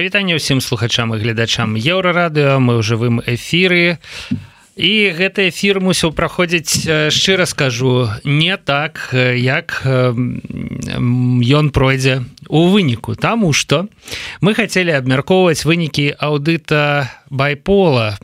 прывітанне ўсім слухачам і гледачам еўрарадыо мы ў жывым эфіры. І гэты эфір мусіў праходзіць шчыра скажу не так як ён пройдзе у выніку. Таму што мы хацелі абмяркоўваць вынікі аўдыта байпола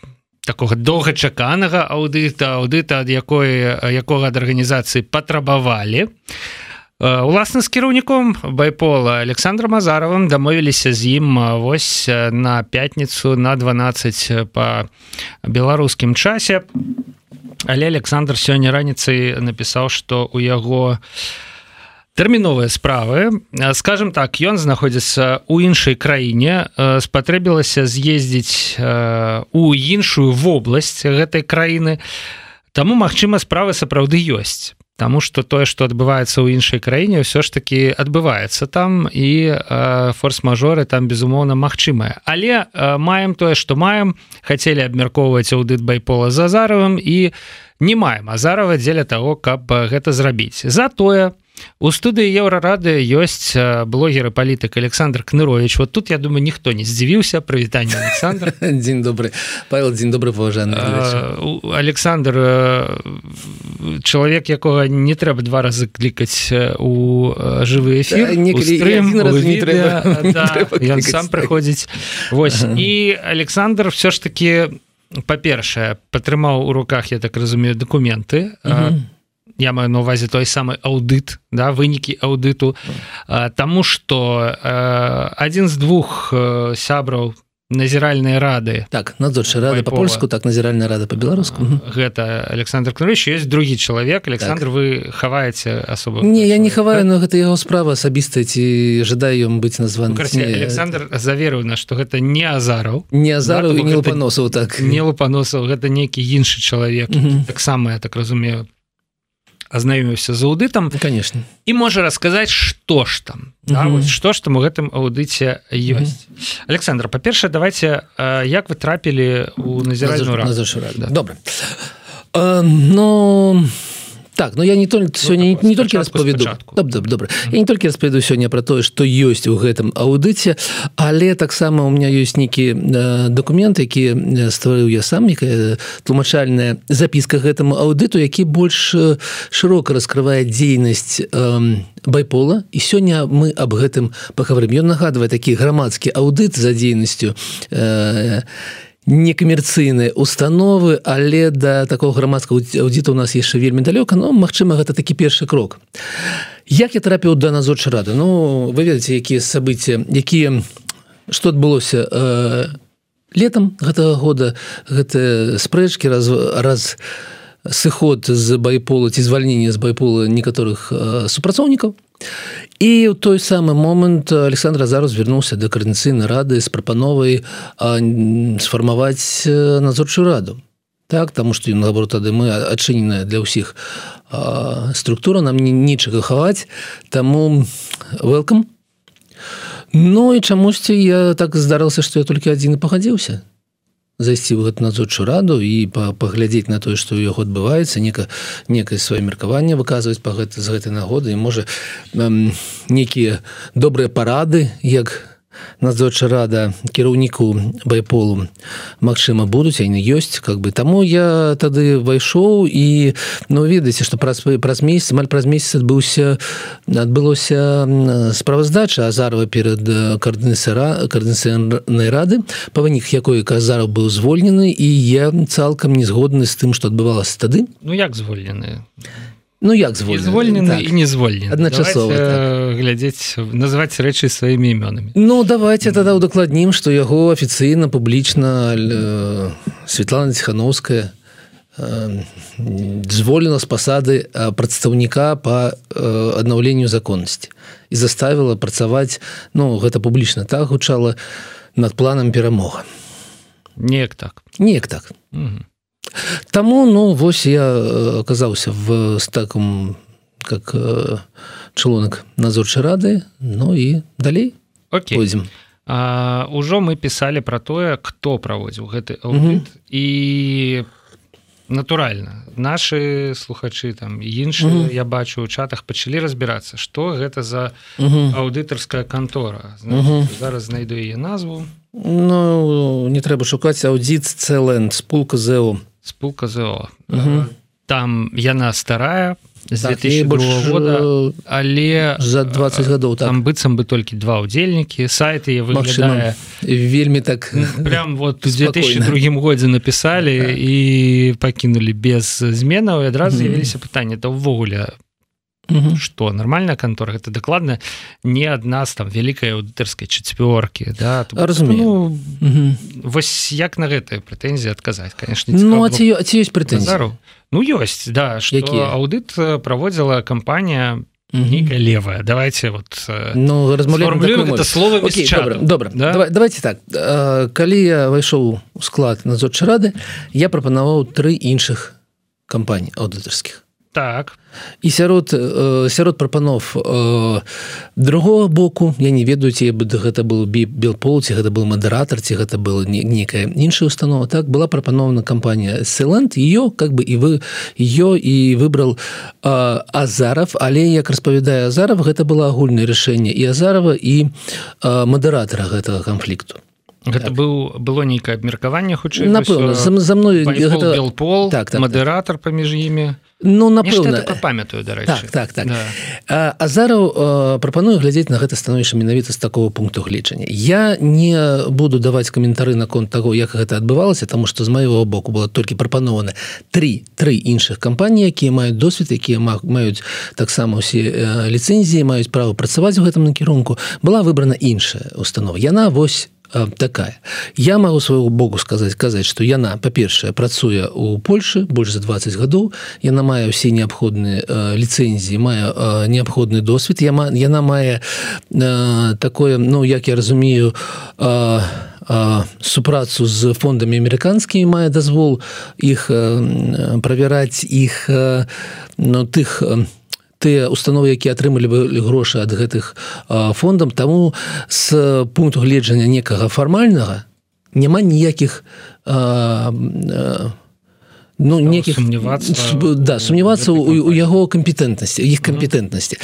такога доўгачаканага аўдыта аўдыта ад якой якога ад арганізацыі патрабавалі. а уласна з кіраўніком байпола александром азаровым дамовіліся з ім вось на пятніцу на 12 по беларускім часе. Але александр сёння раніцай напісаў что у яго тэрміновыя справы скажем так ён знаходзіцца у іншай краіне спатрэбілася з'ездзіць у іншую вобласць гэтай краіны таму магчыма справы сапраўды ёсць Таму что тое что адбываецца ў іншай краіне ўсё ж таки адбываецца там і э, форс-мажоры там безумоўна магчымая але э, маем тое что маем. Хацелі абмяркоўваць аўдыт байпола зазаровым і не маем. Азарова дзеля того каб гэта зрабіць затое у у студыі еўрарады ёсць блогеры палітык Александр кнырович вот тут я думаю ніхто не здзівіўся. Прывітанне Александр. Дзень добрый павел дзень добрый паважаны Александр чалавек якога не трэба два разы клікаць у жывы эфир сам прыходзіць. Вось. І Александр все ж таки па-першае падтрымаў у руках я так разумею документы а я маю на увазе той самы аўдыт да вынікі аўдыту Таму что адзін з двух сябраў назіральныя рады. Так надзорчы рады па-польску так назіральная рада по-беларуску гэта Александр Кнович есть другі чалавек. Александр так. вы хаваеце асобу? Не я не хаваю но гэта яго справа асабістая ці жадаю ён быць названы ну, Александр заверыў на что гэта не азараў. Не азару да, не лупаносаў так. не лупаносаў гэта нейкі іншы чалавек. Таксама я так разумею азнаёміўся з аўдытам конечно. і можа расказаць что ж там да, что ж там у гэтым аўдыце ёсць Александр па-першае давайте як вы трапілі у назіральную да. добра но ну так но я не только сегодня не, не только распаведу добра я не только распаведу сёння про тое что ёсць у гэтым аўдыце але таксама у меня ёсць нейкі э, документ які стварыў я сам некая тлумачальная запіска гэтаму аўдыту які больш шырока раскрывае дзейнасць э, байпола. І сёння мы аб гэтым пагаварым ён нагадвае такі грамадскі аўдыт за дзейнасцю э, некамерцыйныя установы але да такого грамадскага аўдзіта у нас яшчэ вельмі далёка но Мачыма гэта такі першы крок. Як я трапіў да назорча рады? Ну вы ведаце якія события якія что адбылося э, летом гэтага года гэта спрэчки раз раз сыход з байпола ці звальнення з байпола некаторых э, супрацоўнікаў і ў той самы момант Александр зараз звярнуўся да каардынцыйнай рады з прапановай сфармаваць надзорчую раду. Так таму што наоборот тады мы адчыненая для ўсіх структура нам не нічага хаваць таму welcome. Ну і чамусьці я так здарылася што я толькі адзін і пагадзіўся зайсці ў гэту надзорчую раду і паглядзець на тое што ў яго адбываецца нека некае сваё меркаванне выказваць па гэта з гэтай нагоды. І можа нейкія добрыя парады як надзорча рада кіраўніку байполу. Мачыма будуць яны ёсць как бы. Таму я тады пайшоў і ну ведаеце што праз праз месяц маль праз месяц адбыўся адбылося справаздача азарова перад каардынсера каардынцыйнай рады па вынік якой казараў быў звольнены і я цалкам не згодны з тым што адбывалася тады. Ну як звольнены Ну як звольнены так. і не звольнены адначасова так. глядзець называць рэчы сваімі імёнамі Ну давайте тогда удакладнім што яго афіцыйна публічна э, Светлана ціхановская э, зволена з пасады прадстаўніка по аднаўленню законнасці і заставіла працаваць Ну гэта публічна так гучала над планам перамога неяк так неяк так угу. Таму ну вось я э, оказаўся в таком как э, чалонак назорчай рады Ну і далей пойдзем Ужо мы пісалі про тое хто праводзіў гэты аудит, mm -hmm. і натуральна наши слухачы там іншыя угу. я бачу у чатах пачалі разбірацца что гэта за угу. аўдытарская кантора угу. зараз знайду яе назву Ну не трэба шукаць аўдзіт цэлен спулка зэу спулка зо угу. там яна старая з так, 2002 года але за 20 гадоў там так. быццам бы толькі два удзельнікі сайты выглядае вельмі так прям вот у 2002 годзе написали так. і пакінули без зменаў і адразу з'явіліся пытанні то ўвогуле что нормальная контора это дакладна не адна з там вялікай аўдытарскай чацвёркі да разумею. ну, вось як на гэтыя прэтэнзіі адказаць конечно ну, ці, ці ёсць прэтэнзі ну ёсць да які аўдыт э, праводзіла кампанія нейкая левая. Давайте вот э, ну размаўляем слова добра, добра. Да? Давай, давайте так. Э, калі я выйшоў у склад надзорчай рады я прапанаваў тры іншых кампаній аўдытарскіх так. І сярод э, сярод прапанов э, другого боку я не ведаю ці гэта был белпол ці гэта был мадэратор ці гэта было некая іншая установа так была прапанована кампанія селент ее как бы і вы ее і выбрал э, азаров. Але як распавядае азаров гэта было агульнае рашэнне і азарова і э, мадэратора гэтага канфлікту. Гэта так. быў было нейкае абмеркаванне хутчэй напэўна за, за мной гэта... пол так, так, мадэратор так. паміж імі Ну напэўна памятаю да так, так, так. Да. Азараў прапаную глядзець на гэта становішча менавіта з такого пункту гледжання. Я не буду даваць каментары наконт таго як гэта адбывалася тому что з майго боку было толькі прапанованы три тры іншых кампаній якія маюць досвед якія маюць таксама усе ліцэнзіі маюць права працаваць у гэтым накірунку. Была выбрана іншая установа. Яна вось такая. Я могу свайго богу сказаць казаць что яна па-першае працуе у Польшы больш за 20 гадоў яна мае ўсе неабходныя ліцэнзіі мае неабходны досвед я яна мае такое ну як я разумею супрацу з фондамі амерыканскімі мае дазвол іх правяраць іх ну тых у тыя установы якія атрымлівалі грошы ад гэтых фондам. Таму з пункту гледжання некага фармальнага няма ніякіх ну некіх да сумнявацца у яго кампетэнтнасці іх кампетэнтнасці.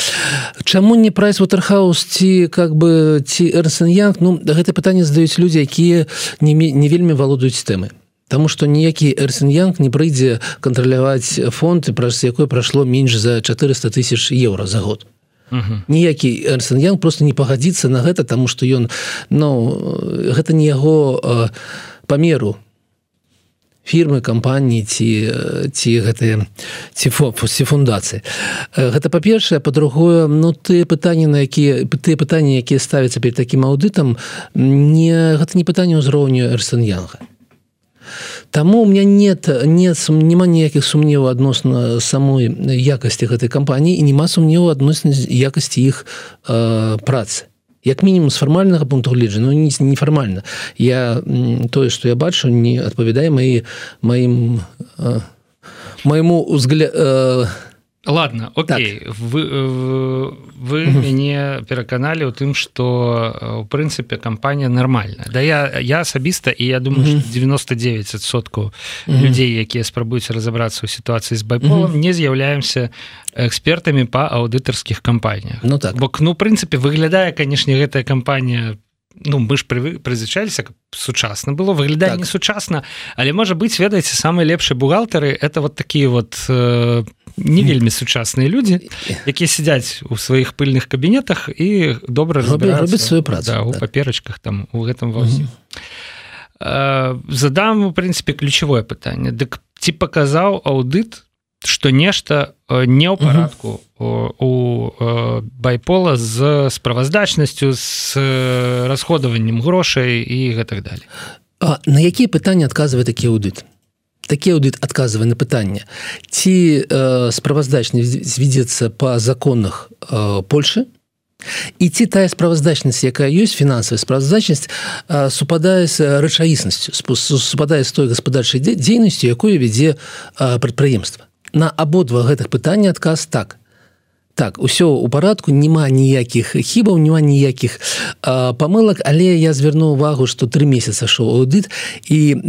Чаму не прайс ватерхаус ці как бы ці эрсенянг ну гэта пытанне здаюць людзі якія не, не вельмі валодаюць тэмы Таму што ніякі эрсенянг не прыйдзе кантраляваць фонд праз якой прайшло менш за 400 тысяч еўра за год. Ніякі эрсенянг просто не пагадзіцца на гэта таму што ён ну гэта не яго памеру фірмы кампаніі ці ці гэтыя ці фокусе фундацыі. Гэта па-першае. Па-другое ну ты пытанні на якія тыя пытанні якія ставяцца перед такім аўдытам не гэта не пытанне ўзроўню эрсенянга Таму у меня нет нет няма ніякіх сумневаў адносна самой якасці гэтай кампаніі і няма сумневу адносна якасці іх э, працы. Як мінімум з фармальнага пункту гледжа ну не нефармальна я тое што я бачу не адпавядае маі маім э, майму узгля э, ладно Окей так. вы вы угу. мяне пераканалі ў тым что у прынцыпе кампанія нармальная Да я я асабіста і я думаю угу. 99соткаў угу. людзей якія спрабуюць разаобрацца ў сітуацыі з байполом угу. не з'яўляемся экспертамі па аўдытарскіх кампаніях Ну так бок ну прынцыпе выглядае канешне гэтая кампанія по ну мы ж прызвычаліся сучасна было выглядае так. не сучасна але можа быть ведаеце самыя лепшыя бухгалтары это вот такие вот э, не вельмі сучасныя людзі якія сядзяць у сваіх пыльных кабінетах і добра робяць сваю працу да, у так. паперачках там у гэтым восьм э, задам у прынцыпе ключевое пытанне. Дык ці паказаў аўдыт что нешта не ў парадку у байпола з справаздачнасцю з расходаваннем грошай і гэтак далее А на якія пытанні адказвае такі аўдыт такі аўдыт адказвае на пытанне ці э, справаздачнасць зведзецца па законах э, Польшы і ці тая справаздачнасць якая ёсць фінансавая справаздачнасць супадае з рэчаіснасцю супадае з той гаспадарчай дзейнасцю якую вядзе прадпрыемства на абодва гэтых пытання адказ так так усё у парадку няма ніякіх хібаў няма ніякіх памылак але я звярну увагу что три месяца шоу аўдыт і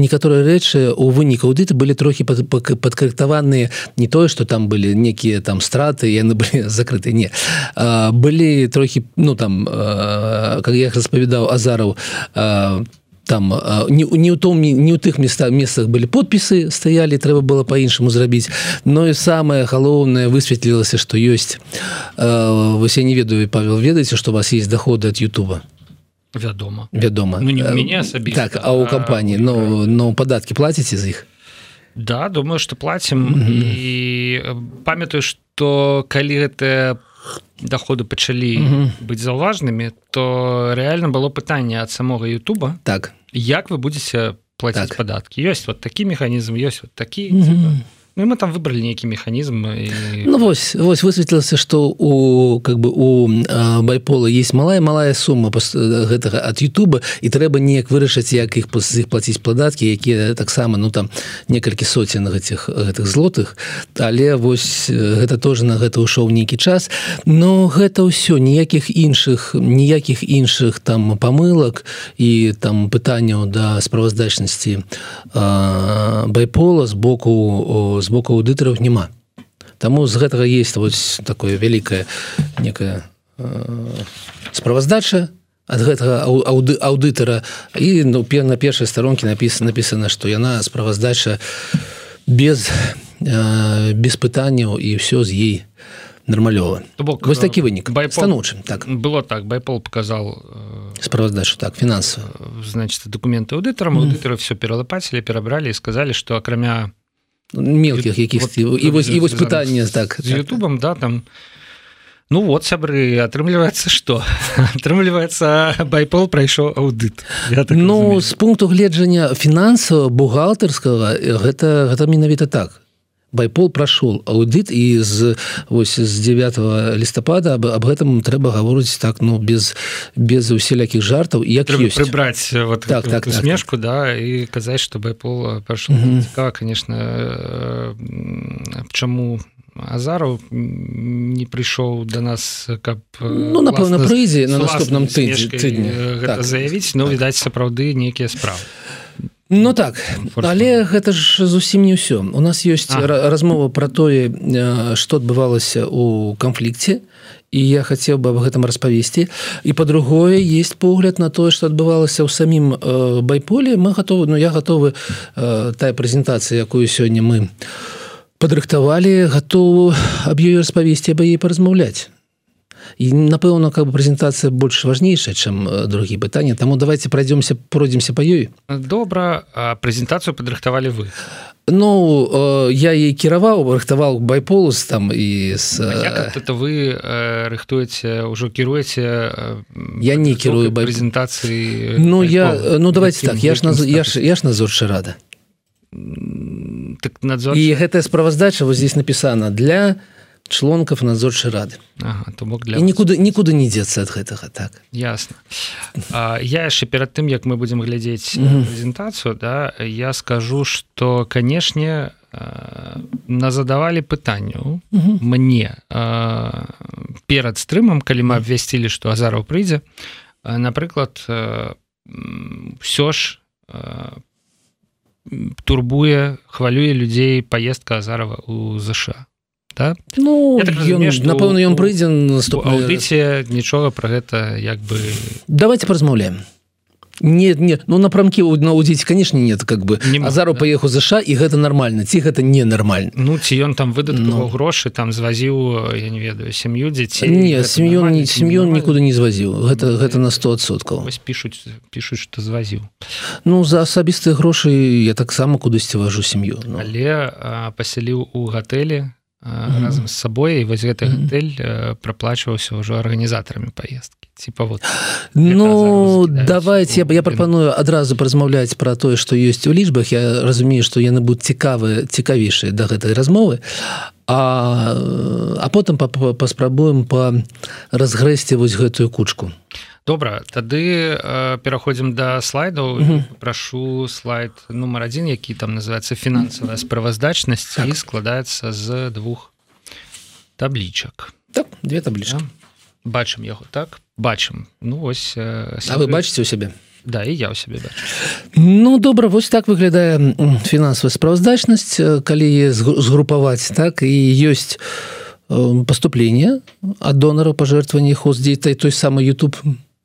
некаторыя рэчы у выніку аўдыта былі трохі падкарэктаваныя. Не тое что там былі некія там страты яны былі закрыты не. Былі трохі ну там как я распавядаў азараў там там не, не у том не у тых местах месцах были подпісы стаялі трэба было по-іншаму зрабіць но і самое галоўнае высветлілася что ёсць вось я не ведаю павел ведаеце что у вас есть доходы от Ютуба? Вядома вядома ну, меня так а у кампанії но но падаткі плаціце з іх да думаю что платим. Mm -hmm. і памятаю что калі гэта по доходы пачалі mm -hmm. быць заўважнымі то реально было пытанне ад самога Ютуба так як вы будете платить так. падаткі ёсць вот такі механізм ёсць вот такі mm -hmm. Ну, мы там выбрали нейкі механізм і... ну, вось вось высветлілася что у как бы у байпола есть малая малая сума гэтага от Ютуба і трэба неяк вырашыць як іх пас іх плаціць падаткі якія таксама ну там некалькі соцен гэтых гэтых злотых. Але вось гэта тоже на гэта ўшоў нейкі час. Но гэта ўсё ніякіх іншых ніякіх іншых там памылак і там пытанняў да справаздачнасці байпола з боку з боку аўдытараў няма. Таму з гэтага есть вось такое вялікае некая э, справаздача ад гэтага аўды, аўдытара. І ну, на першай старонкі напіс напісана што яна справаздача без э, без пытанняў і ўсё з ей нармалёва. Бок вось такі вынік. байстанучым так. Было так байпол показал э, справаздачу так фінансава. значит документы аўдытарам. Аўдытары mm. все пералапацілі перабралі і сказалі што акрамя мелкіх якіх вот, і вось і вось пытанне так з Ютубам да там Ну вот сябры атрымліваецца что? Атрымліваецца байпол прайшоў аўдыт так Ну з пункту гледжання фінансава бухгалтарскага гэта гэта менавіта так байпол прашоў аўдыт і з ось з 9 лістапада об, об гэтым трэба гаворыць так ну без без усялякіх жартаў як прыбраць вот так, так, смешку так, да і казаць что байпол цікава конечно чаму азару не прыйшоў до нас каб ну напэўна прыйдзе на наступным тыдні. так. заявіць. Но ну, відаць сапраўды нейкія справы Ну так але гэта ж зусім не ўсё. У нас ёсць а. размова про тое что адбывалася у канфлікце і я хацеў бы об гэтым распавесці. І по-другое есть погляд на тое что адбывалася ў самім байполе. Мы готовы но ну, я готовы тая прэзентацыя якую сёння мы падрыхтавалі готову аб ёй распавесці аб яе паразмаўляць і напэўна как бы прэзентацыя больш важнейшая чым э, другі пытання таму давайте пройдемся пройдемся по ёй. Добра прэзентацыю падрыхтавалі вы? Ну я ей кіраваў рыхтаваў байполус там і с это вы рыхтуеце ўжо кіруеце я не кірую прэзентацыі Ну я ну давайте так я ж я ж я ж назорчы рада. так надзор і гэтая справаздача вот здесь напісана для члонков надзорчай рады. Ага, то бок для нікуды нікуды не дзецца ад гэтага так. Ясно а, я яшчэ перад тым як мы будемм глядзець прэзентацыю да я скажу что канешне на задавалі пытанню мне а, перад стрымам калі мы абвясцілі што азараў прыйдзе. Напрыклад все ж турбуе хвалюе людзей паездка азарова у ЗША да? ну так напэўна ён прыйдзе аўдыце нічога про гэта як бы давайте паразмаўляем нет нет ну напрамкі наудзіць конечно нет как бы азару да? паехаў ЗША і гэта нормально ці гэта ненармальна Ну ці ён там выдат ну. грошы там звазіў я не ведаю сям'ю дзяцей не сям'ю не сям'ю нікуды не звазіў гэта ну, гэта на 100соткаў пишутць пишутць что звазіў Ну за асабістыя грошы я таксама кудысьці важу сям'ю ну. але пасяліў у гатэлі разам з сабой і вось гэты гатэль праплачваўся ўжо арганізатарамі паездкі типа вот Ну давайте я, я прапаную адразу паразмаўляць пра тое што ёсць у лічбах я разумею што яны будуць цікавы цікавейшыя да гэтай размовы. А а потым паспрабуем па разгрэсці вось гэтую кучку добра тады э, пераходзім да слайдаў mm -hmm. прашу слайд нумар один які там называется фінансавая справаздачнасць так. і складаецца з двух таблічак так, две таблічки да? бачым яго так бачым ну вось э, А вы бачыце у сябе Да і я ў сябе бачу. Ну добра вось так выглядае фінансавая справаздачнасць калі згрупаваць так і ёсць поступление ад донараў пажертванні хоздзейтай той самы YouTube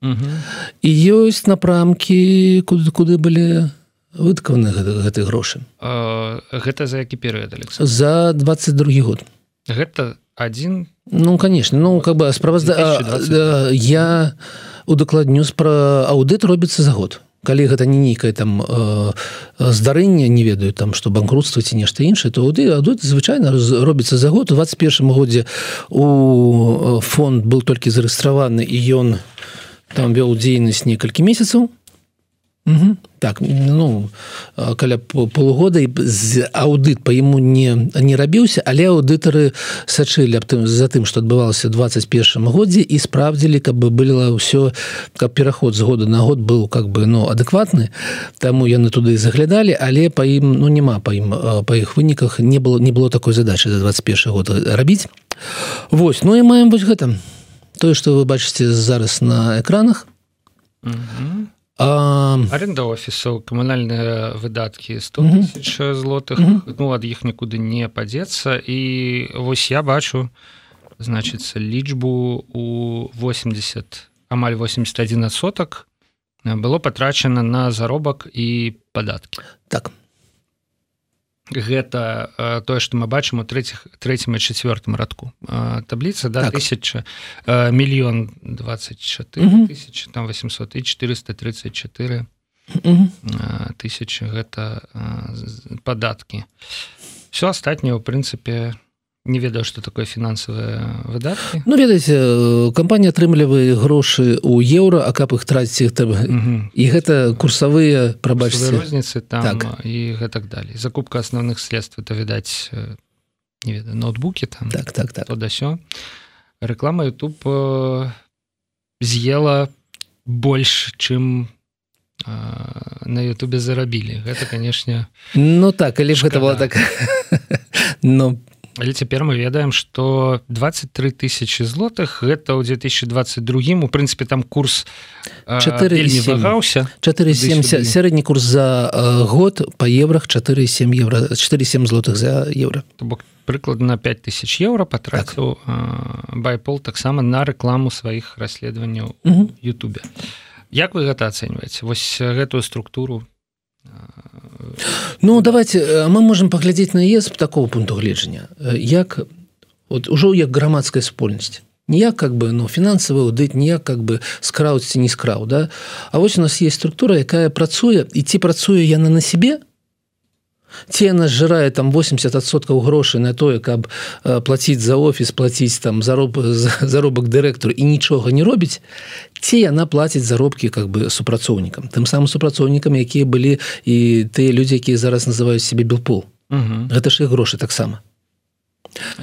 і ёсць напрамкі куды куды былі выткаваны гэты грошы. Гэта за які перыяд за 22 год. Гэта один ну конечно ну как бы справазда я удакладню пра аўдыт робіцца за год. Калі гэта не нейкае там э, здарэнне не ведаю там что банкрутства ці нешта іншае то ды адут звычайна робіцца за год. У 21 годзе у фонд был толькі зарэгістраваны і ён там вёў дзейнасць некалькі месяцаў Угу. Так ну каля полугода з аўдыт по яму не не рабіўся але аўдытары сачылі аб тым за тым что адбывалася 21 годзе і справдзілі каб бы было ўсё каб пераход з года на год был как бы ну адэкватны таму яны туды заглядалі але па ім ну няма па ім па іх выніках не было не было такой задачи за 21 год рабіць Вось ну і маем вось гэта тое что вы бачыце зараз на экранах. Угу аренда офісаў камунальныя выдаткі 100 тысяч злотых. Ну ад іх нікуды не падзецца і вось я бачу значится лічбу у 80 амаль 81 соток было патрачана на заробак і падаткі так гэта э, тое што мы бачым у третьих третьем і четвертым радку э, табліца да так. тысяча э, мільён 24 тысячи там 800 і 434 тысячи. Гэта падаткі. Все астатняе у прынцыпе не ведаю что такое фінансавыя выдаткі Ну ведаеце кампанія атрымлівае грошы у еўра а каб іх траціць трэба і гэта курсавыя прабачце. Розніцы там так. і гэтак далей. Закупка асноўных следств это відаць не ведаю ноутбукі там так так так. да сё. Реклама YouTube з'ела больш чым на Ютубе зарабілі. Гэта канешне Ну так калі ж гэта было так но по Але цяпер мы ведаем что 23 тысячи злотых гэта ў 2022 у прынцыпе там курс 4гаўся 47 сярэдні курс за год по еврох 47 евро. 47 злотых за евро. То бок прыкладна 5000 евро потратил так. байпол таксама на рекламу сваіх расследаванняў Ютубе. Як вы гэта ацэньваеце вось гэтую структуру Ну давайте э, мы можем паглядзець на ЕС такого пункту гледжання э, як вот ужо як грамадская спольнасць ніяк как бы ну фінансавы аўдыт ніяк как бы скраўці не скраў да? А вось у нас есть структура якая працуе і ці працуе яна на себе ці яна зжирае там 80соткаў грошай на тое каб э, платіць за офіс плаціць там зароб заробак дырэктару і нічога не робіць ці яна плаціць заробкі как бы супрацоўнікам тым самым супрацоўнікам якія былі і тыя людзі якія зараз называюць себе белпол гэта ж іх грошы таксама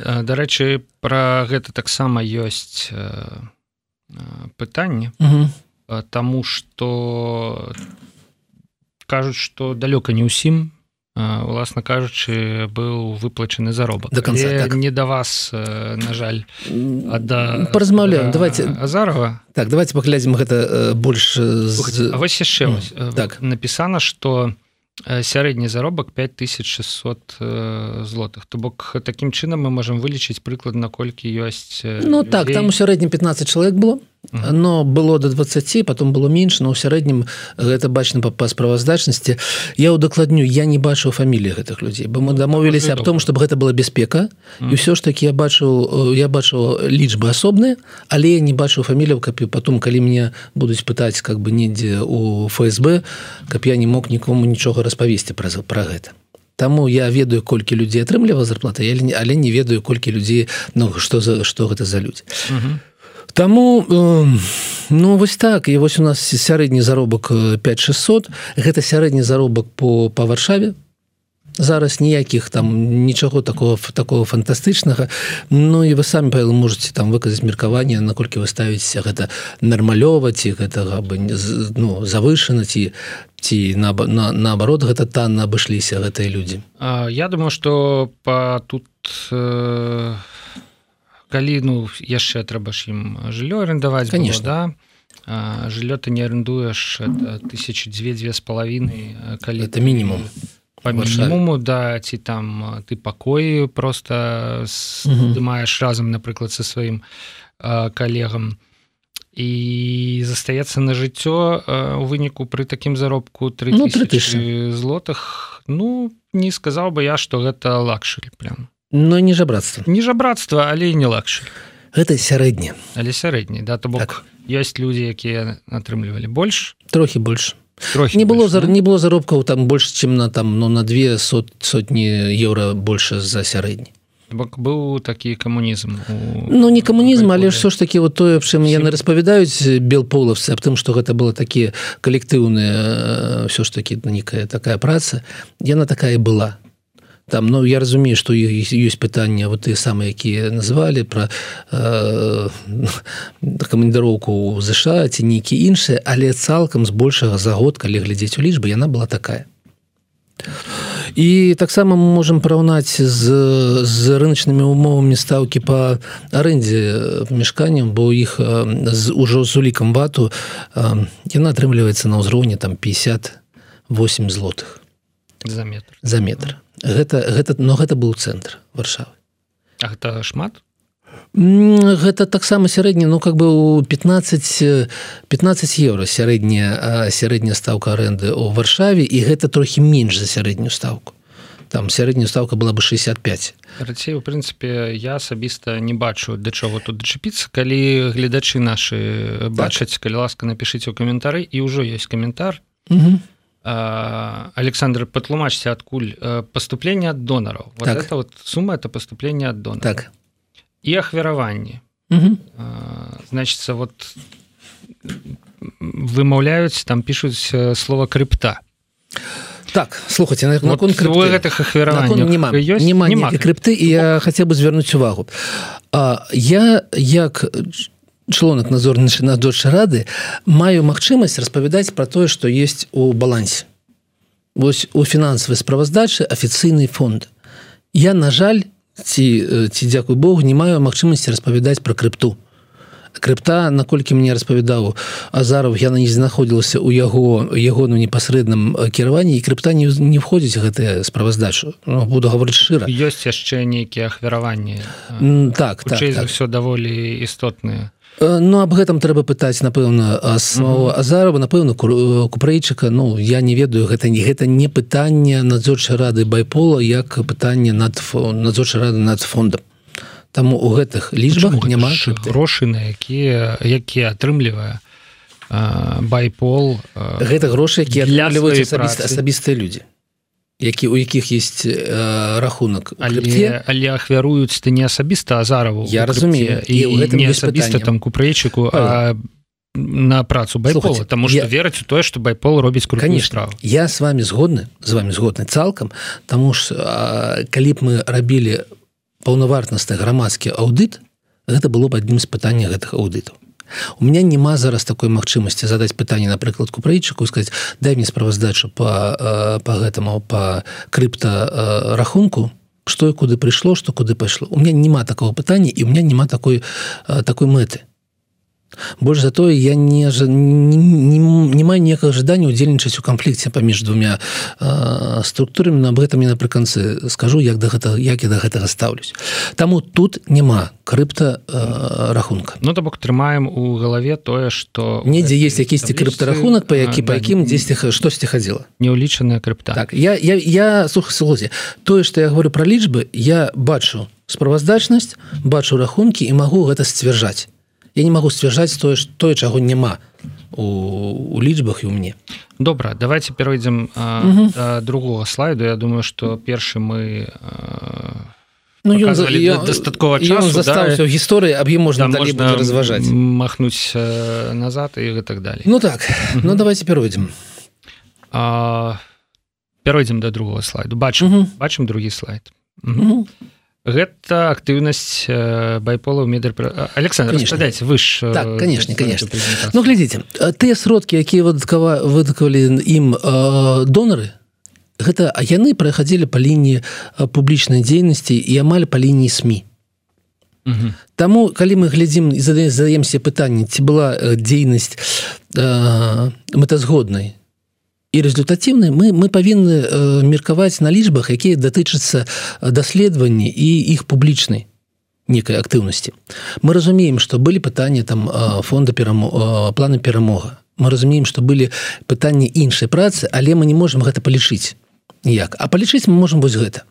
дарэчы про гэта таксама ёсць пытанне. Таму что кажуць что далёка не ўсім уласна кажучы быў выплачаны заробак до конца так. не да вас на жаль да, паразмаўляем давайте. Азарова. Так давайте паглядзім гэта больш з... вось яшчэ mm, так. напісана что сярэдні заробак 5600 злотых. То бок таким чынам мы можемм вылічыць прыклад наколькі ёсць Ну людей. так там у сярэднім 15 чалавек было но было до 20 потом было менш но ў сярэднім гэта бачна па, па справаздачнасці. Я удакладню я не бачу фамілі гэтых людзей бо мы дамовіліся аб том чтобы гэта была бяспека і ўсё ж таки я бачу я бачу лічбы асобныя але я не бачу фаміліяў каб потом калі мне будуць пытаць как бы недзе у ФСБ каб я не мог нікому нічога распавесці праз пра гэта. Таму я ведаю колькі людзей атрымліваў зарплата але не ведаю колькі людзей Ну что за что гэта за людзі Таму э, ну вось так. І вось у нас сярэдні заробак 5600 гэта сярэдні заробак по па варшаве. Зараз ніякіх там нічого такого такого фантастычнага Ну і вы самі павел можете там выказаць меркаванне наколькі вы ставіцеся гэта нармалёваць і гэтага бы ну завышана ці ці на, на наоборот гэта танна абышліся гэтыя людзі. Я думаю что по тут э калі ну яшчэ трэба ж ім жыллё арендаваць конечно. да? Жыллё ты не арендуеш тысячи дзве дзве з палавінай калі это мінімум по мінімуму да ці там ты пакоі просто здымаеш разам напрыклад са сваім калегам. І застаецца на жыццё у выніку пры такім заробку 3 ну, злотых. Ну не сказаў бы я что гэта лакшылі прям но не жабратства не жабратства але не лакшы гэта сярэдні але сярэдні да то бок так. ёсць людзі якія атрымлівалі больш. Трохі больш. Трохі не было за не было заробкаў там больш чым на там но ну, на две сот сотні еўра больше за сярэдні. Бок быў такі камунізм у... ну не камунізм але все ж таки вот тое чым яны распавядаюць белполовцы аб тым что гэта было такія калектыўныя все ж таки некая такая праца. Яна такая была там ну я разумею что ёсць пытання вот ты самыя якія назвалі про э, камандыроўку ЗША ці нейкі іншыя але цалкам збольшага за год калі глядзець у лічбы яна была такая. І таксама мы можемм параўнаць з з рыначнымі умовамі стаўкі по арэндзе памяшканням бо іх з ужо з улікам вату яна атрымліваецца на ўзроўні там 58 злотых за метр. за метр гэта гэта но гэта быў цэнтр варшавы. Гэта шмат? Гэта таксама сярэдні ну как бы у 15 15 евро сярэдняя сярэдняя стаўка аренды у варшаве і гэта трохі менш за сярэднюю стаўку. Там сярэдняя стаўка была бы 65 рацей у прынцыпе я асабіста не бачу да чаго тут дачапіцца. Калі гледачы нашы так. бачаць калі ласка напішыце ў каментары і ўжо ёсць каментар. Угу. Александр патлумачце адкуль поступление от донораў вот так. это вот сумма это поступление от дона так. І ахвяраванні значится вот вымаўляюць там пишуць слова крипта так слухайте на, вот на гэтых ахвяравання крипты. і я хотел бы звярнуць увагу. А, я як члонак надзорнічы надзорчай рады маю магчымасць распавядаць пра тое што есть у балансе. Вось у фінансавай справаздачы афіцыйны фонд. Я на жаль ці ці дзякуй Богу не маю магчымасці распавядаць пра крыпту. Крыпта наколькі мне распавядаў азаров яна не знаходзілася ў яго ягону непасрэдным кіраванні і крыпта не, не входзіць гэтыя справаздачу. Ну, буду гаварыць шчыра. Ёсць яшчэ нейкія ахвяраванні так, так, так. все даволі істотныя Ну аб гэтым трэба пытаць напэўна азарова напэўна купрэйчыка Ну я не ведаю гэта не гэта не пытанне надзорчай рады байпола як пытанне над надзорчай рады над фондам. Таму у гэтых лічбах няма грошы на якія якія атрымлівае байпол гэта грошы якія адліваюць асабістыя людзі які у якіх есть э, рахунак але, але ахвяруюць ты не асабіста азараву я разумею і, і не асабіста там купрэйчыку а на працу байпола тому что я... верыць у тое что байпол робіць конечно. я с вами згодны з вами згодны цалкам тому ж калі б мы рабілі паўнавартнасты грамадскі аўдыт гэта было б адным з пытання гэтых аўдытаў у меня няма зараз такой магчымасці задаць пытанне напрыклад купрэйчыку сказать дай мне справаздачу по э, по гэтаму по крыпта э, рахунку что і куды прыйшло что куды пайшло у меня няма такого пытання і у меня няма такой э, такой мэты больш за тое я не не, не, не маю некага жадання удзельнічаць у канфлікце паміж двумя э, структурамі на гэтым я напрыканцы скажу як да гэта як я да гэтага стаўлюсь Таму тут няма крыпта э, рахунка. Ну то бок трымаем у галаве тое что недзе есть якісьці крыптарахунак па які па якім дзесьці штосьці хадзіла неулічаная крыпта. Так я я, я суха слозе тое что я говорю про лічбы я бачу справаздачнасць бачу рахункі і магу гэта сцвярджаць я не могу сцвярджаць тое тое чаго няма у, у лічбах і у мне добра давайте перайдзем другого слайду я думаю что першы мы ну, ён, дастаткова застаўся да? гісторыі аб ім можна, да, можна разважаць махнуць назад і так далее. Ну так ну давайте перайдзем перайдзем до другого слайду бачым бачым другі слайд гэта актыўнасць э, байпола медр Александр даць вы ж э, так, конечно конечно. ну глядзіце тыя сродкі якія выдаткава выдакавалі ім э, донары гэта а яны праходзілі па лініі публічнай дзейнасці і амаль па лініі сМ Таму калі мы глядзім і задаемся пытанне ці была дзейнасць э, мэтазгоднай і результатыўнай мы мы павінны э, меркаваць на лічбах якія датычацца даследаванні і іх публічнай некай актыўнасці. Мы разумеем что былі пытанні там фонда перамо плана перамога. Мы разумеем что былі пытанні іншай працы але мы не можемм гэта палічыць ніяк. А палічыць мы можемм вось гэта.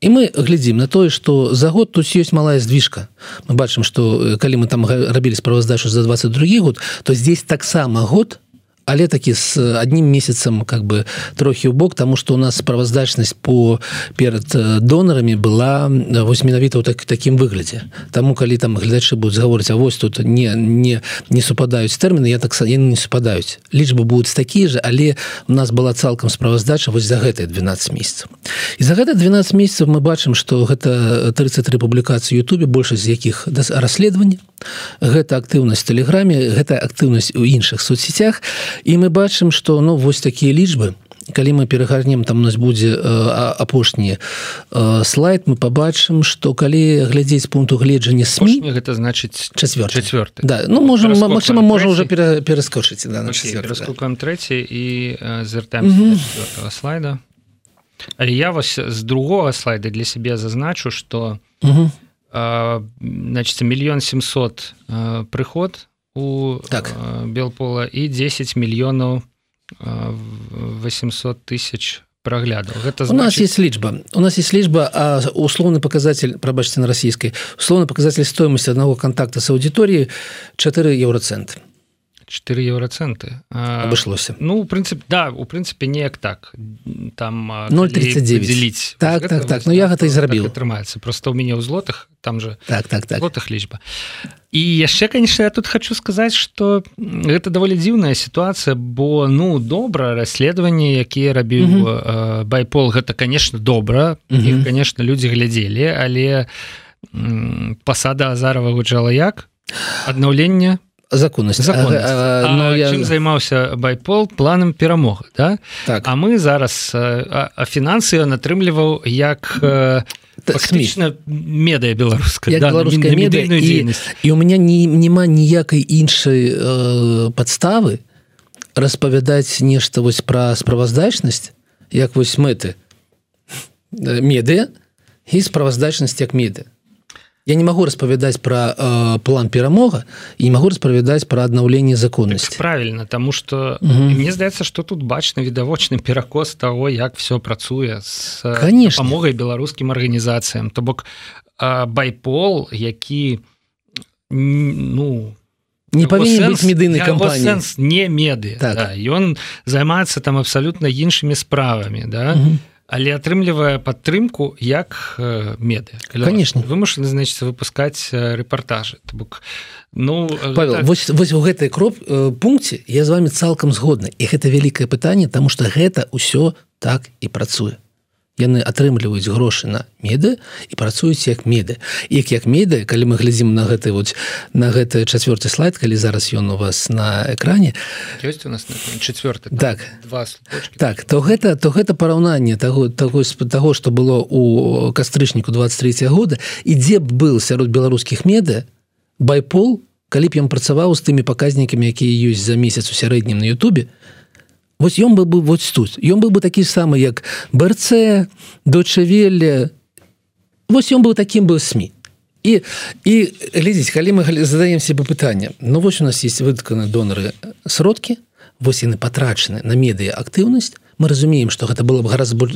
І мы глядзім на тое что за год тут ёсць малая здвижка мы бачым что калі мы там рабілі справаздачу за 22 год то здесь таксама год то але такі с одним месяцам как бы трохі ў бок тому что у нас справаздачнасць по перад донарами была вось менавіта ў так таким выглядзе. Тому калі там гледачы будуць гаворыць А вось тут не не не супадаюць тэрміны я так не супадаюць. Лічбы будуць такія же але у нас была цалкам справаздача вось за гэтые 12 месяцев і за гэта 12 месяцев мы бачым что гэта 33 публікацыі Ютубе большасць з якіх расследавання гэта актыўнасць тэлеграме гэта актыўнасць у іншых соцсетях і мы бачым что ну вось такія лічбы. Калі мы перагарнем там у нас будзе э, апошні э, слайд мы побачым что калі глядзець пункту гледжання сМ гэта значыць чавёр четверт да ну можем Мачыма можа уже пераскочыць да, раскукаем трэці і звяртаем слайда. Але я вас з другого слайда для сябе зазначу что значит мільён 700 прыход у так. белпола і 10 мільёнаў 800 тысяч праглядаў гэта значит... у нас есть лічба у нас есть лічба а условны показатель прабачце на расійскай условны показатель стоимости одного контакта с аудиторіяй 4 евроценты 4 евроценты обышлося ну у прынцыпе да у прынцыпе неяк так. Там 039 делить так так так. Но ну, я гэта і зрабіў атрымаецца просто у мяне ў злотах там же так так так. злотах лічба і яшчэ конечно я тут хочу сказаць что гэта даволі дзіўная сітуацыя бо ну добра расследаванні якія рабіў байпол гэта конечно добра. І конечно людзі глядзелі але пасада азарова гучала як аднаўлення по законнасць закон я... займаўся байпол? Планам перамог да? Так. А мы зараз а, а фінансы ён атрымліваў як фактычна медыя беларуская да, беларуская медыя і, і у меня не няма ніякай іншай э, падставы распавядаць нешта вось пра справаздачнасць як вось мэты медыя і справаздачнасць як меды я не могу распавядаць про э, план перамога і не могу распавядаць про аднаўленне законнасці так, правильно тому что мне здаецца что тут бачны відавочны перакос того як все працуе с конечно. могай беларускім арганізацыям то бок э, байпол які ну не павінен медыйны кампанія не меды так. да, ён займаецца там абсалютна іншымі справамі да. Угу але атрымлівае падтрымку як меды конечно. вымушаны значит выпускаць э, рэпартажы. Бок ну Павел, так... вось, вось у гэтай кроп пункце я з вами цалкам згодны. І гэта вялікае пытанне тому что гэта ўсё так і працуе яны атрымліваюць грошы на меды і працуюць як меды. Як як меды калі мы глядзім на гэты вот на гэты чацвёрты слайд калі зараз ён у вас на экране. У нас четверт так. два так то гэта то гэта параўнанне того того того что было у кастрычніку 23 года. І дзе б был сярод беларускіх меды байпол калі б ён працаваў з тымі паказнікамі якія ёсць за месяц у сярэднім на Ютубе то Вось ён бы бы вот тут. Ён быў бы такі самы як БРЦ дочавелле Вось ён быў таким быў сМ і і глядзіць калі мы задаем себе пытанне Ну вось у нас есть вытканы донары сродкі вось яны патрачаны на медыя актыўнасць мы разумеем что гэта было бы гораздо больш,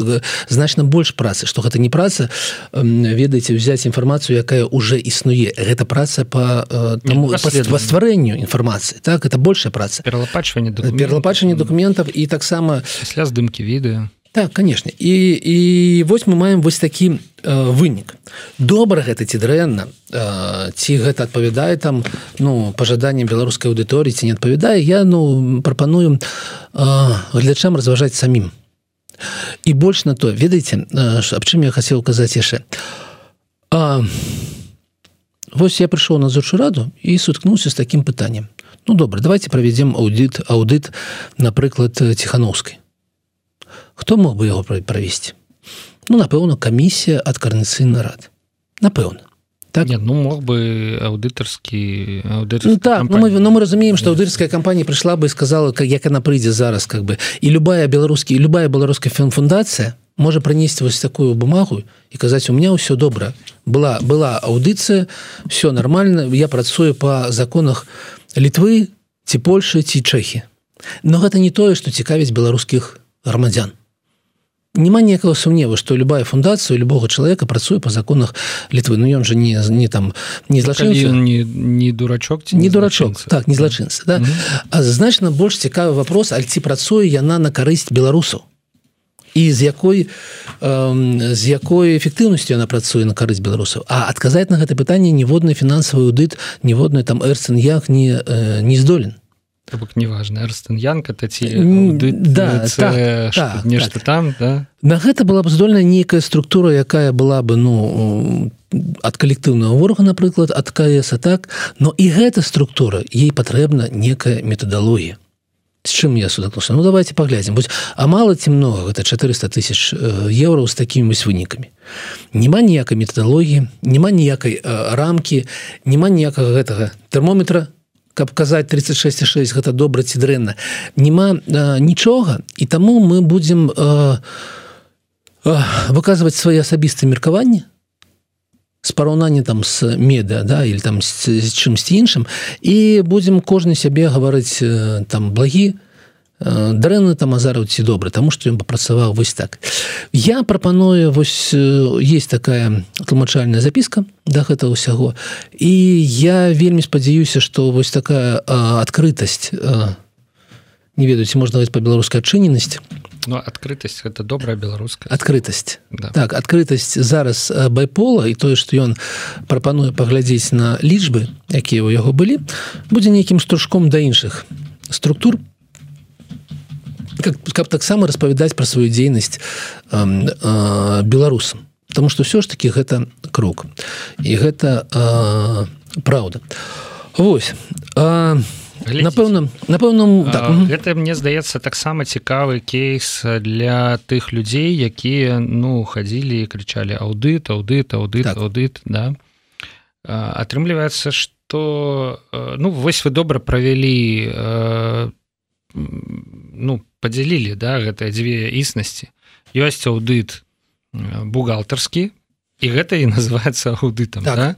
значна больш працы что гэта не праца. Ведаеце взять інфармацыю якая уже існуе. Гэта праца по тому по стварэнню інфармацыі так? Это большая праца. Пералапачванне пералапачанне документов. і таксама пасля здымкі відэо так конечно. І і вось мы маем вось такі э, вынік. Добра гэта ці дрэнна э, ці гэта адпавядае там ну пажаданням беларускай аўдыторыі ці не адпавядае я ну прапаную э, глядачам разважаць самім. І больш на то ведаеце э, аб чым я хацеў казаць яшчэ? А Вось я прыйшоў на зучу раду і суткнуўся з таким пытаннем. Ну добра давайте правядзем аўдыт аўдыт напрыклад ціхановскай хто мог бы яго правесці ну напэўна камісія ад карнацыйны рад напэўна. Так? Нет, ну мог бы аўдытарскі ну, так ну, мы, ну, мы разумеем что аўдырская кампанія прыйшла бы і сказала как як она прыйдзе зараз как бы. І любая беларускі любая беларуская фінфундацыя можа прынесці вось такую бумагу і казаць у меня ўсё добра была была аўдыцыя все нормально я працую по законах літвы ці Польшы ці чэхі но гэта не тое что цікавіць беларускіх грамадзян. Няма ніякага сумневу что любая фундацыя любого человека працуе по законах літвы Ну ён же не не там не злачын не, не дурачок не, не дурачок так не злачынцы да? mm -hmm. значна больш цікавы вопрос аль ці працуе яна на карысць беларусаў і з якой э, з якой эфектыўнасцю яна працуе на карысць беларусаў а адказаць на гэта пытанне ніводны фінансавы ўдыт ніводны там эрцэн як не э, не здолен То бок неважна Эрстен Янка та ці да, так, так, нешта так. там да? На гэта была б здольная нейкая структура, якая была бы ну ад калектыўнага ворога, напрыклад, ад КС так, но і гэта структура ей патрэбна некая метадалогія. З чым я судакнуся Ну давайте паглядзім А мала ці много гэта 400 тысяч еўраў з такімі вось вынікамі. Нема ніякай метадалогіі, няма ніякай рамкі, няма ніякага гэтага тэрмометра, каб казаць 36,6 гэта добра ці дрэнна. Няма нічога і таму мы будзем выказваць свае асабістыя меркаванні з параўнання там з меда да или там з чымсьці іншым і будзем кожны сябе гаварыць там благі дрэнны там азараў ці добры тому что ён папрацаваў вось так. Я прапаную вось есть такая тлумачальная запіска да гэта ўсяго і я вельмі спадзяюся что вось такая адкрытасць не ведаюць можна говорить по-беларускай адчыненасць. Но адкрытасць это добрая беларуская. Адкрытасць да. так адкрытасць зараз байпола і тое что ён прапануе паглядзець на лічбы якія ў яго былі будзе нейкім стружком да іншых структур. по как, как таксама распавядаць пра сваю дзейнасць беларусам. Потому что все ж таки гэта крок. І гэта а, праўда. Вось а, напэўна напэўна так. гэта мне здаецца таксама цікавы кейс для тых людзей якія ну хадзілі і крычалі аўдыт аўдыт аўдыт так. аўдыт да? Атрымліваецца что ну вось вы добра правялі ну подзялілі да гэтыя дзве існасці ёсць аўдыт бухгалтарскі і гэта і называется аўдытам так. да?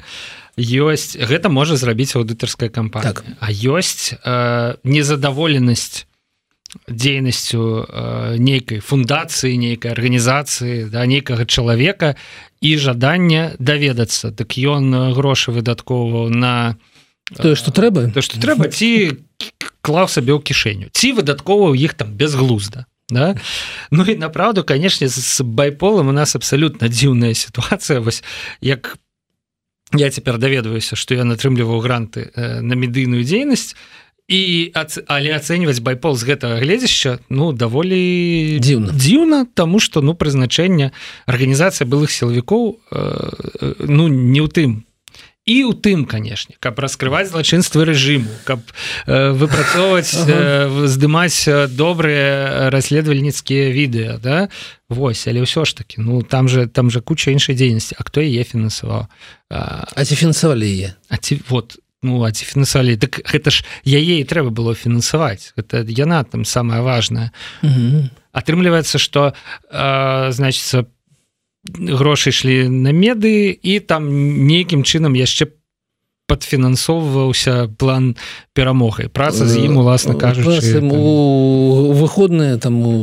ёсць гэта можа зрабіць аўдытарская кампанія так. а ёсць э, незадаволенасць дзейнасцю э, нейкай фундацыі нейкай арганізацыі да нейкага чалавека і жадання даведацца так ён грошы выдаткоўваў на тое что трэба то что трэба ці клаў сабе ў кішэню ці выдаткова іх там безглузда да? Ну і направду канешне з байполам у нас абсалютна дзіўная сітуацыя вось як я цяпер даведваюся што я натрымліваў гранты э, на медыйную дзейнасць і але ацэньваць байпол з гэтага гледзяща ну даволі дзіўна дзіўна тому что ну прызначэння арганізацыя былых сілавікоў э, э, ну не ў тым і у тым канешне каб раскрываць злачынствы рэжыму каб э, выпрацоўваць э, здымаць добрыя расследавальніцкія відэа да? Вось але ўсё ж таки ну там же там же куча іншай дзейнасці. А хто яе фінансаваў? А ці фінансавалі яе? А ці вот ну а ці фінансавалі? Так гэта ж яе і трэба было фінансаваць. Это яна там самая важная. Атрымліваецца что значится по грошы ішлі на меды і там нейкім чынам яшчэ падфінансоўваўся план перамогай праца з ім уласна кажучы у выходныя там у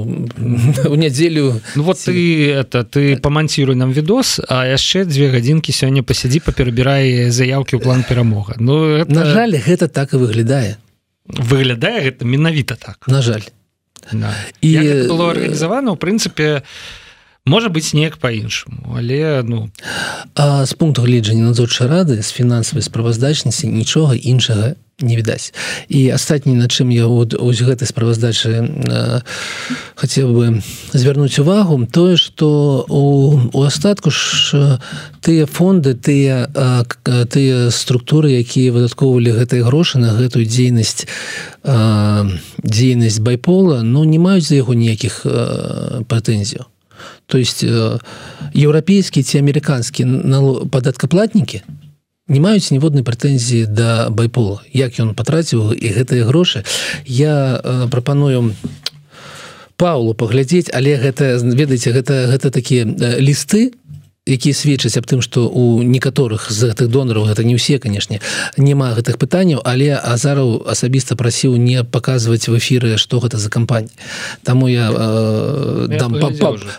нядзелю ну, вот ты это ты паманціруй нам відос а яшчэ дзве гадзінкі сёння пасядзі паперабірае заявкі ў план перамога. Ну это... на жаль гэта так і выглядае. Выглядае гэта менавіта так. На жаль. Да. і было арганізавана у прынцыпе у можа быць неяк по-іншаму але ну. А з пункту гледжання надзорчай рады з фінансавай справаздачнасці нічога іншага не відаць. І астатні на чым я от ось гэтай справаздачы хацеў бы звярнуць увагу тое что у, у астатку ж тыя фонды тыя тыя структуры якія выдаткоўвалі гэтай грошы на гэтую дзейнасць дзейнасць байпола ну не маюць за яго ніякіх прэтэнзіяў то есть э, еўрапейскія ці амерыканскія падаткаплатнікі не маюць ніводнай прэтэнзіі да байпола. Як ён патраціў і гэтыя грошы. Я э, прапаную паулу паглядзець але гэта ведаеце гэта гэта такія э, лісты якія сведчаць аб тым што у некаторых з гэтых донараў гэта не ўсе канешне няма гэтых пытанняў але азараў асабіста прасіў не паказваць в эфіры што гэта за кампаній Таму я э, там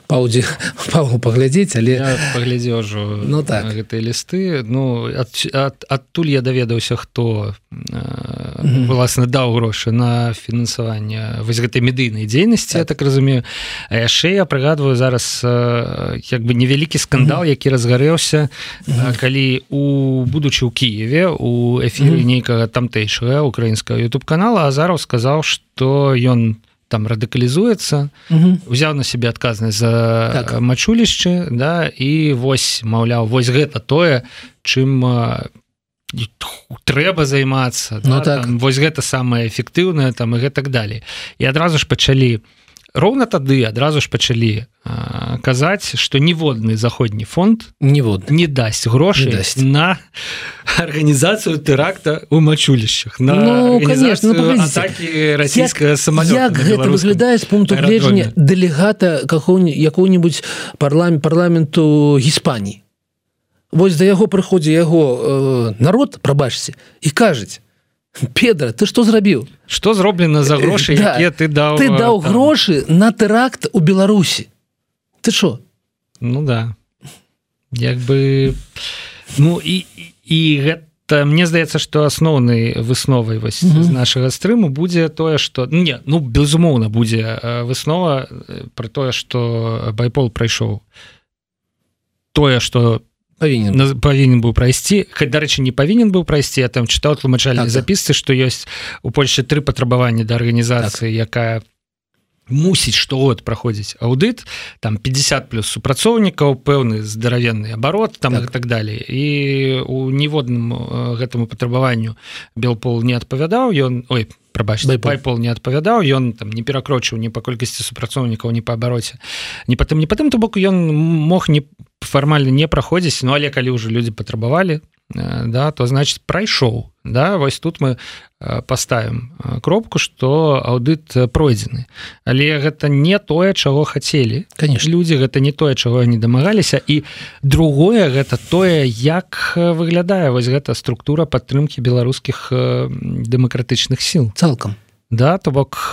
паўдзе паву паглядзець але паглядзеў ўжо ну так. гэтыя лісты. Ну адтуль я даведаўся хто власна даў грошы на фінансаванне вось гэтай медыйнай дзейнасці так. я так. разумею. Яшчэ я прыгадваю зараз як бы невялікі скандал скандал які разгарэўся калі у будучы ў Киеве у эфіры нейкага тамтэйшага украінскага youtube канала азаров сказаў что ён там радыкалізуецца узяў на себе адказнасць за так. мачулішчы да і вось маўляў вось гэта тое чым трэба займацца ну, да, так. вось гэта самае эфектыўнае там і гэтак далей і адразу ж пачалі у роўна тады адразу ж пачалі казаць что ніводны заходні фонд нівод не дасць грошай дасць. на арганізацыю тэракта у мачулішчах на ну, конечно, ну, расійская самолет гэта выглядае з пункту гледжання дэлегата якого-нибудь парламент парламенту Гіспаніі. Вось да яго прыходзе яго э, народ прабачце і кажуць Педра ты что зрабіў что зроблена за грошы да. ты даў ты даў там... грошы на тэракт у Беларусі ты що ну да. Як бы ну і і гэта мне здаецца что асноўнай высновай вось mm -hmm. з нашага стрыму будзе тое что не ну безумоўна будзе выснова про тое что байпол прайшоў тое что по павінен павінен быў прайсці хоть дарэчы не павінен быў прайсці я там чытаў тлумачальнай так, запісцы што ёсць у Польше тры патрабаванні да арганізацыі так. якая мусіць штогод праходзіць аўдыт там 50 плюс супрацоўнікаў пэўны здаравенны абарот там так. так далей і у ніводным гэтаму патрабаванню белпол не адпавядаў ён ой прабач байпол не адпавядаў ён там не перакрочыў ні па колькасці супрацоўнікаў не па абароце не потым не потым то бок ён мог не фармальна не праходзіць Ну але калі ўжо людзі патрабавалі да то значит прайшоў да вось тут мы э, поставим э, кропку что аўдыт пройдзены але гэта не тое чаго хацелі. Конечно. Люди гэта не тое чаго не дамагаліся. І другое гэта тое як выглядае вось гэта структура падтрымки беларускіх дэмакратычных сил цалкам да то бок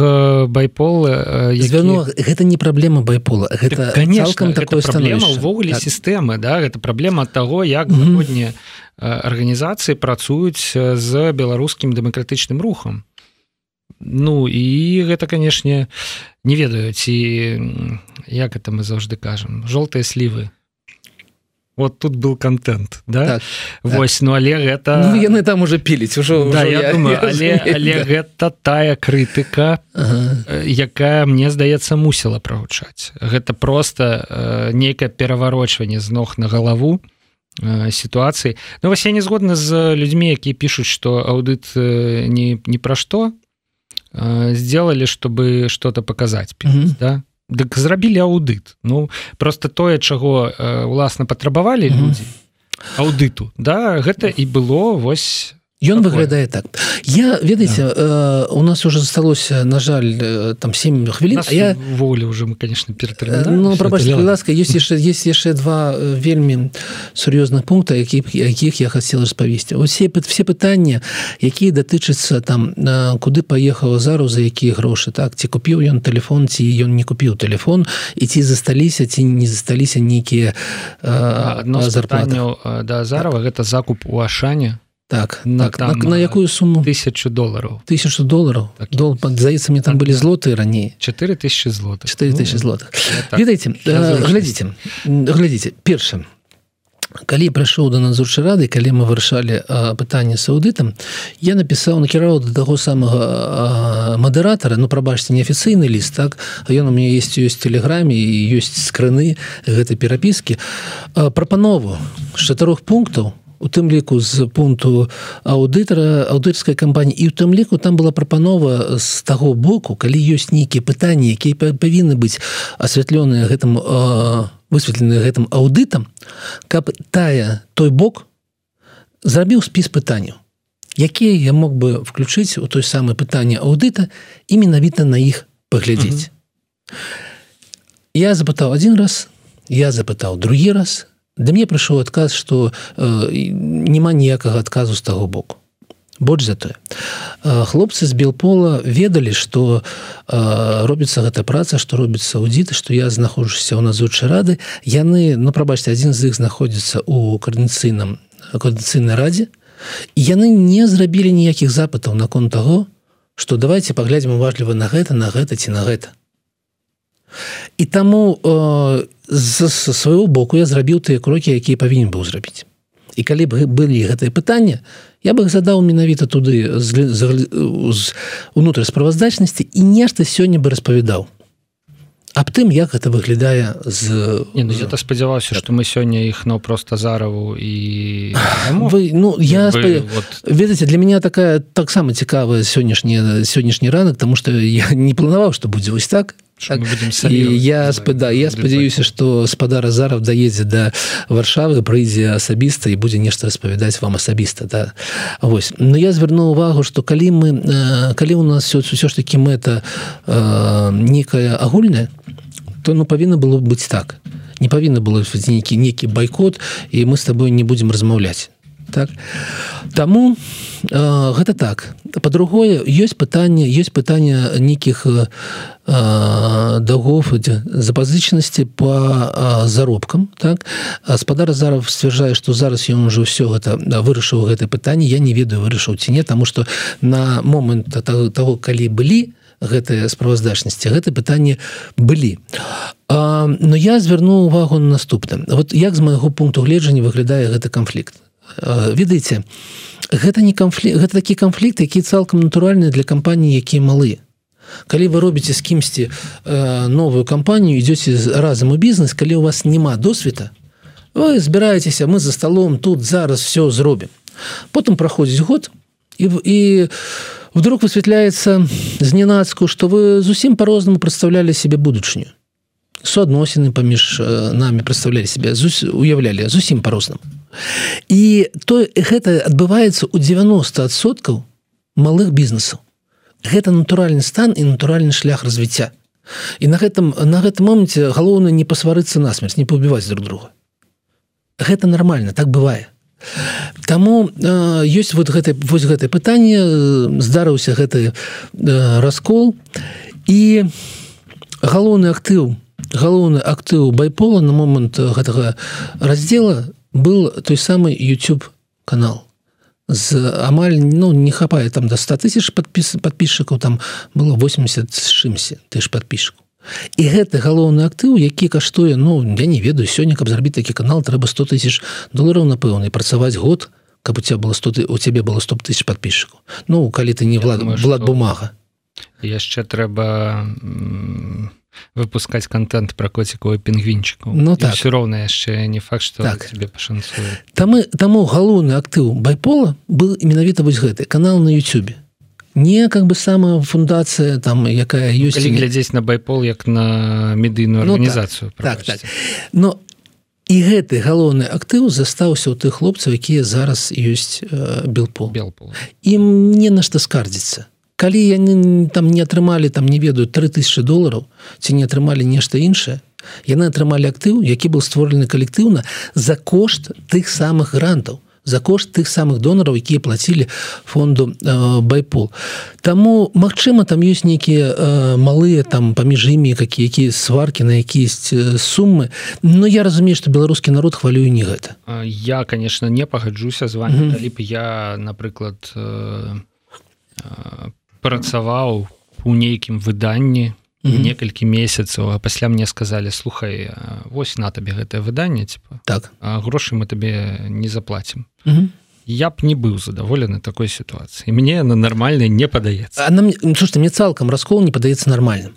байпол звяно які... гэта не праблема байпола гэта конечно такое праблема ўвогуле так. сістэмы да гэта праблема того як годні mm -hmm. арганізацыі працуюць з беларускім дэмакратычным рухам Ну і гэта канешне не ведаю ці як это мы заўжды кажам жоўтыя слівы вот тут был контент да? Так, Вось так. ну але гэта ну, яны там уже піліць ужо да, я, я думаю але, але гэта тая крытыка ага. якая мне здаецца мусіла прагучаць. Гэта просто э, нейкае пераварочванне з ног на галаву э, сітуацыі. Ну вось я не згодна з людзьмі якія пишутць что аўдыт э, не не пра што э, сделали чтобы что-то показать піліць, да Дык зрабілі аўдыт Ну просто тое чаго уласна патрабавалі людзі аўдыту Да гэта і было вось Ён выглядае так. Я ведаеце да. э, у нас уже засталося на жаль э, там 7 хвілін я волі уже мы конечно пер э, ну, ласка есть яшчэ есть яшчэ два э, вельмі сур'ёзных пункта які якіх я хацела распавесці усе все пытання якія датычацца там э, куды паехаў зару за якія грошы так? Ці купіў ён телефон ці ён не купіў телефон і ці засталіся ці не засталіся нейкія э, зарплаты. да зарова гэта закуп у ашане так на, так, на, на якую сумму тысячу долларов тысячу долларов так, Дол, здаецца мне там так, былі злоты раней 4000 злотых 4000 ну, злотых так. ведаеце э, глядзіце глядзіце першым калі прыйшоў да надзорчы рады калі мы вырашалі пытанне с аўдытам я напісаў накіраў да таго самага мадэратара ну прабачце неафіцыйны ліст так? Ён у меня есть ёсць телеграме і ёсць скрыны гэтай перапіскі прапанову з чатырох пунктаў у тым ліку з пункту аўдытара аўдытарскай кампаніі і у тым ліку там была прапанова з таго боку калі ёсць нейкія пытанні якія павінны быць асвятлёныя гэтым высветлены гэтым аўдытам каб тая той бок зрабіў спіс пытанняў якія я мог бы включыць у той самае пытанне аўдыта і менавіта на іх паглядзець mm -hmm. я запытаў один раз я запытаў другі раз да мне прыйшоў адказ что э, няма ніякага адказу з таго боку. Больш за тое. Хлопцы з белпола ведалі что робіцца гэта праца что робіцца аўдзіты что я знаходжуся ў назучай рады. Яны ну прабачце адзін з іх знаходзіцца у каардынцыйным коордынцыйнай радзе. Яны не зрабілі ніякіх запытаў наконт таго что давайте паглядзім уважліва на гэта на гэта ці на гэта. І таму э, з свайго боку я зрабіў тыя крокі якія павінен быў зрабіць. І калі б былі гэтыя пытанні я бы задаў менавіта туды з, з, з унутры справаздачнасці і нешта сёння бы распавядаў. Аб тым як гэта выглядае з Не, ну, я спадзяваўся что мы сёння іх но ну, просто зараву і вы ну я вы, спа... вот... ведаце для меня такая таксама цікавая сённяшні сённяшні ранак тому что я не планаваў что будзе вось так так, я спада я спадзяюся что спадар заров даедзе до варшавы прыйдзе асабіста і будзе нешта распавядаць вам асабіста да. Вось но я звярну увагу что калі мы калі у нас все ж таки мэта некая агульная то ну павінна было быць так. Не павінна было нейкі некі байкот і мы с тобой не будем размаўляць так. Таму э, гэта так. По-другое ёсць пытанне ёсць пытанне нейкіх э, дагов запазычнасці по э, заробкам так. Спадар зараз сцвярджае што зараз ён уже ўсё гэта вырашыў гэта пытанне. Я не ведаю вырашыў ці не таму што на момант того калі былі гэтыя справаздачнасці гэта пытанне былі. А, но я звярну увагу на наступным. Вот як з майго пункту гледжання выглядае гэты канфлікт ведаеце гэта не канфлікт гэта такі канфлікт які цалкам натуральны для кампаніі якія малыя калі вы робіце з кімсьці новую кампанію ідёце разам у бізнес калі у вас няма досвіта вы збіраецеся мы за столом тут зараз все зробім. Потым праходзіць год і і вдруг высвятляецца зненацку что вы зусім по-рознаму прадстаўлялі себе будучыню суадносіны паміж намі прадстаўлялі себе уяўлялі зусім по-рознаму і то гэта адбываецца ў 90соткаў малых бізнесаў гэта натуральны стан і натуральны шлях развіцця і на гэтым на гэтым моманце галоўна не пасварыцца насмерць не пабіваць друг друга. Гэта нормально так бывае Таму э, ёсць вот гэта вось гэтае пытанне здарыўся гэты э, раскол. І галоўны актыў галоўны актыў байпола на момант гэтага раздзела был той самый youtube канал. З амаль ну не хапае там до 100 тысяч подпіс подписчикаў там было 80 чымся ты ж подписчику і гэты галоўны актыў які каштуе Ну я не ведаю сёння каб зрабіць такі канал трэба 100 тысяч долларов напэўна працаваць год каб у тебя было 100 у тебе было 100 тысяч подписчику Ну калі ты не влад влад бумага. яшчэ трэба выпускать контент про коцікова пінгвінчыку Ну так. все роўна яшчэ не факт что так. тебе пашанцуе там таму галоўны актыў байпола был менавіта вось гэты канал на Ютюбе. Не как бы самая фундацыя там якая ёсць. Глядзець на байпол як на медыйную арганізацыю ну, так, так, так. но і гэты галоўны актыў застаўся ў тых хлопцаў якія зараз ёсць э, белпол. Белпол. Ім не на што скардзіцца калі яны там не атрымалі там не ведаю 3000 долларов ці не атрымалі нешта іншае яны атрымалі актыў які был створаны калектыўна за кошт тых самых грантаў за кошт тых самых донараў якія плацілі фонду э, байпол. Таму Мачыма там ёсць нейкія э, малыя там паміж імі какие якія сваркі на якісь э, суммы но я разумею что беларускі народ хвалюю не гэта. Я конечно не пагаджуся з вами mm -hmm. я напрыклад э, э, працаваў у нейкім выданні mm -hmm. некалькі месяцаў а пасля мне сказали слухай вось на табе гэтае выданне типа так. грошы мы табе не заплатім mm -hmm. я б не быў задаволены такой сітуацыі мне на нармальна не падаецца. Нам слушай, мне цалкам раскол не падаецца нармальным.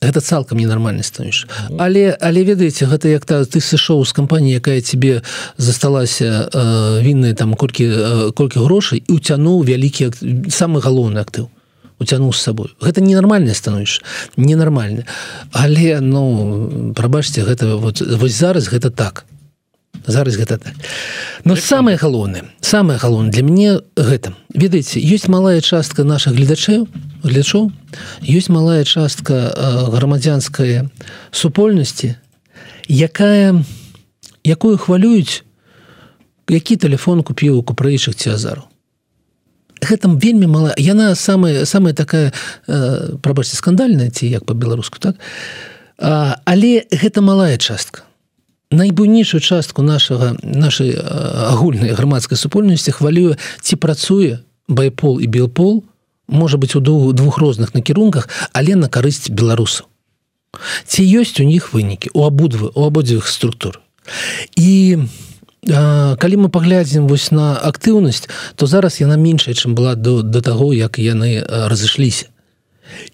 Гэта цалкам ненармальны станеш ну. але але ведаеце гэта як та ты сышоў з кампаніі якая тебе засталася э, вінная там колькі э, колькі грошай і уцянуў вялікі самы галоўны актыў уцянуў з сабой гэта ненармальна становіш ненармальна але ну прабачце гэта вот вось зараз гэта так. Зараз гэта так. Но самое галоўнае самое галоўнае для мяне гэта. Ведаеце ёсць малая частка наших гледачэў глядачоў ёсць малая частка грамадзянская супольнасці якая якую хвалююць які телефон купіў у купрэйшых ці азару гэтым вельмі мала яна самая самая такая э, прабачце скандальная ці як по-беларуску так? А, але гэта малая частка. Найбуйнейшую частку нашага нашай агульнай грамадскай супольнасці хвалюе ці працуе байпол і белпол можа быть у двух, двух розных накірунках але на карысць беларусаў. Ці ёсць у них вынікі у абудвы у абодзвых структур. І у калі мы паглядзім вось на актыўнасць то зараз яна меншая чым была до до таго як яны разышліся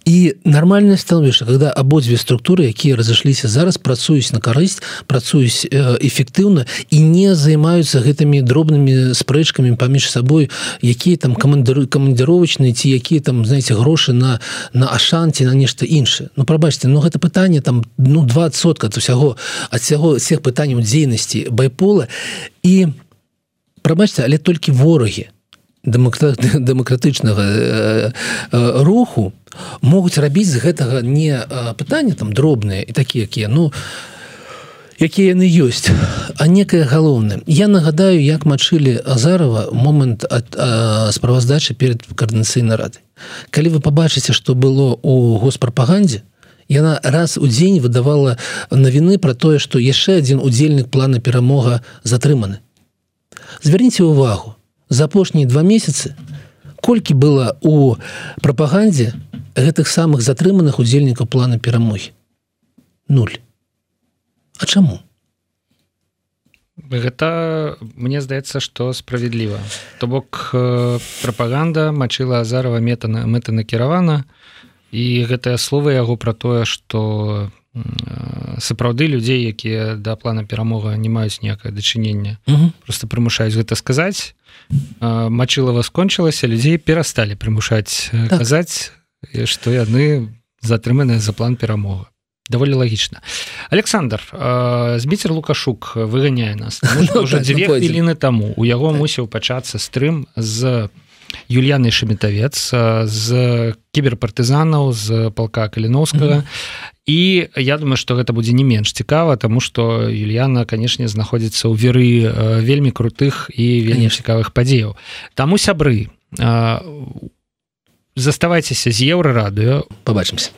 і нармальное становішча когда абодзве структуры якія разышліся зараз працуюць на карысць працуюць эфектыўна і не займаюцца гэтымі дробнымі спрэчкамі паміж сабой якія там камандыры камандзіровачныя ці якія там знаете грошы на на ашанці на нешта іншае. Ну прабачце Ну гэта пытанне там ну 20сот ад усяго ад сяго всех пытанняў дзейнасці байпола. І прабачце але толькі ворагі дэмакратычнага э, э, руху могуць рабіць з гэтага не э, пытанне там дробныя і такія якія ну якія яны ёсць. А некае галоўнае. Я нагадаю як мачылі азарова момант ад справаздачы перед каардынацыйнай рады калі вы пабачыце што было у госпрапагандзе яна раз у дзень выдавала навіны пра тое што яшчэ адзін удзельнік плана перамога затрыманы звярніце увагу за апошнія два месяцы колькі было у прапагандзе гэтых самых затрыманых удзельнікаў плана перамогі? Нуль. А чаму? Гэта мне здаецца что справядліва. То бок э, прапаганда мачыла азарова мета на мэта накіравана і гэтыя словы яго пра тое что сапраўды людзей якія да плана перамога не маюць ніякае дачынення просто прымушаюць гэта сказаць. Мачылава скончылася людзей перасталі прымушаць так. казаць што яны затрыманыя за план перамога даволі лагічна. Александр збіцер лукашук выганяе нас ну, уже так, дзве хвіліны таму. У яго так. мусіў пачацца стрым з Юльяны шамітавец з кіберпартызанаў з палка каліновскага. І я думаю что гэта будзе не менш цікава тому что Юльяна канешне знаходзіцца ў веры вельмі крутых і вельмі цікавых падзеяў. Таму сябры заставайцеся з еўра радыё побачымся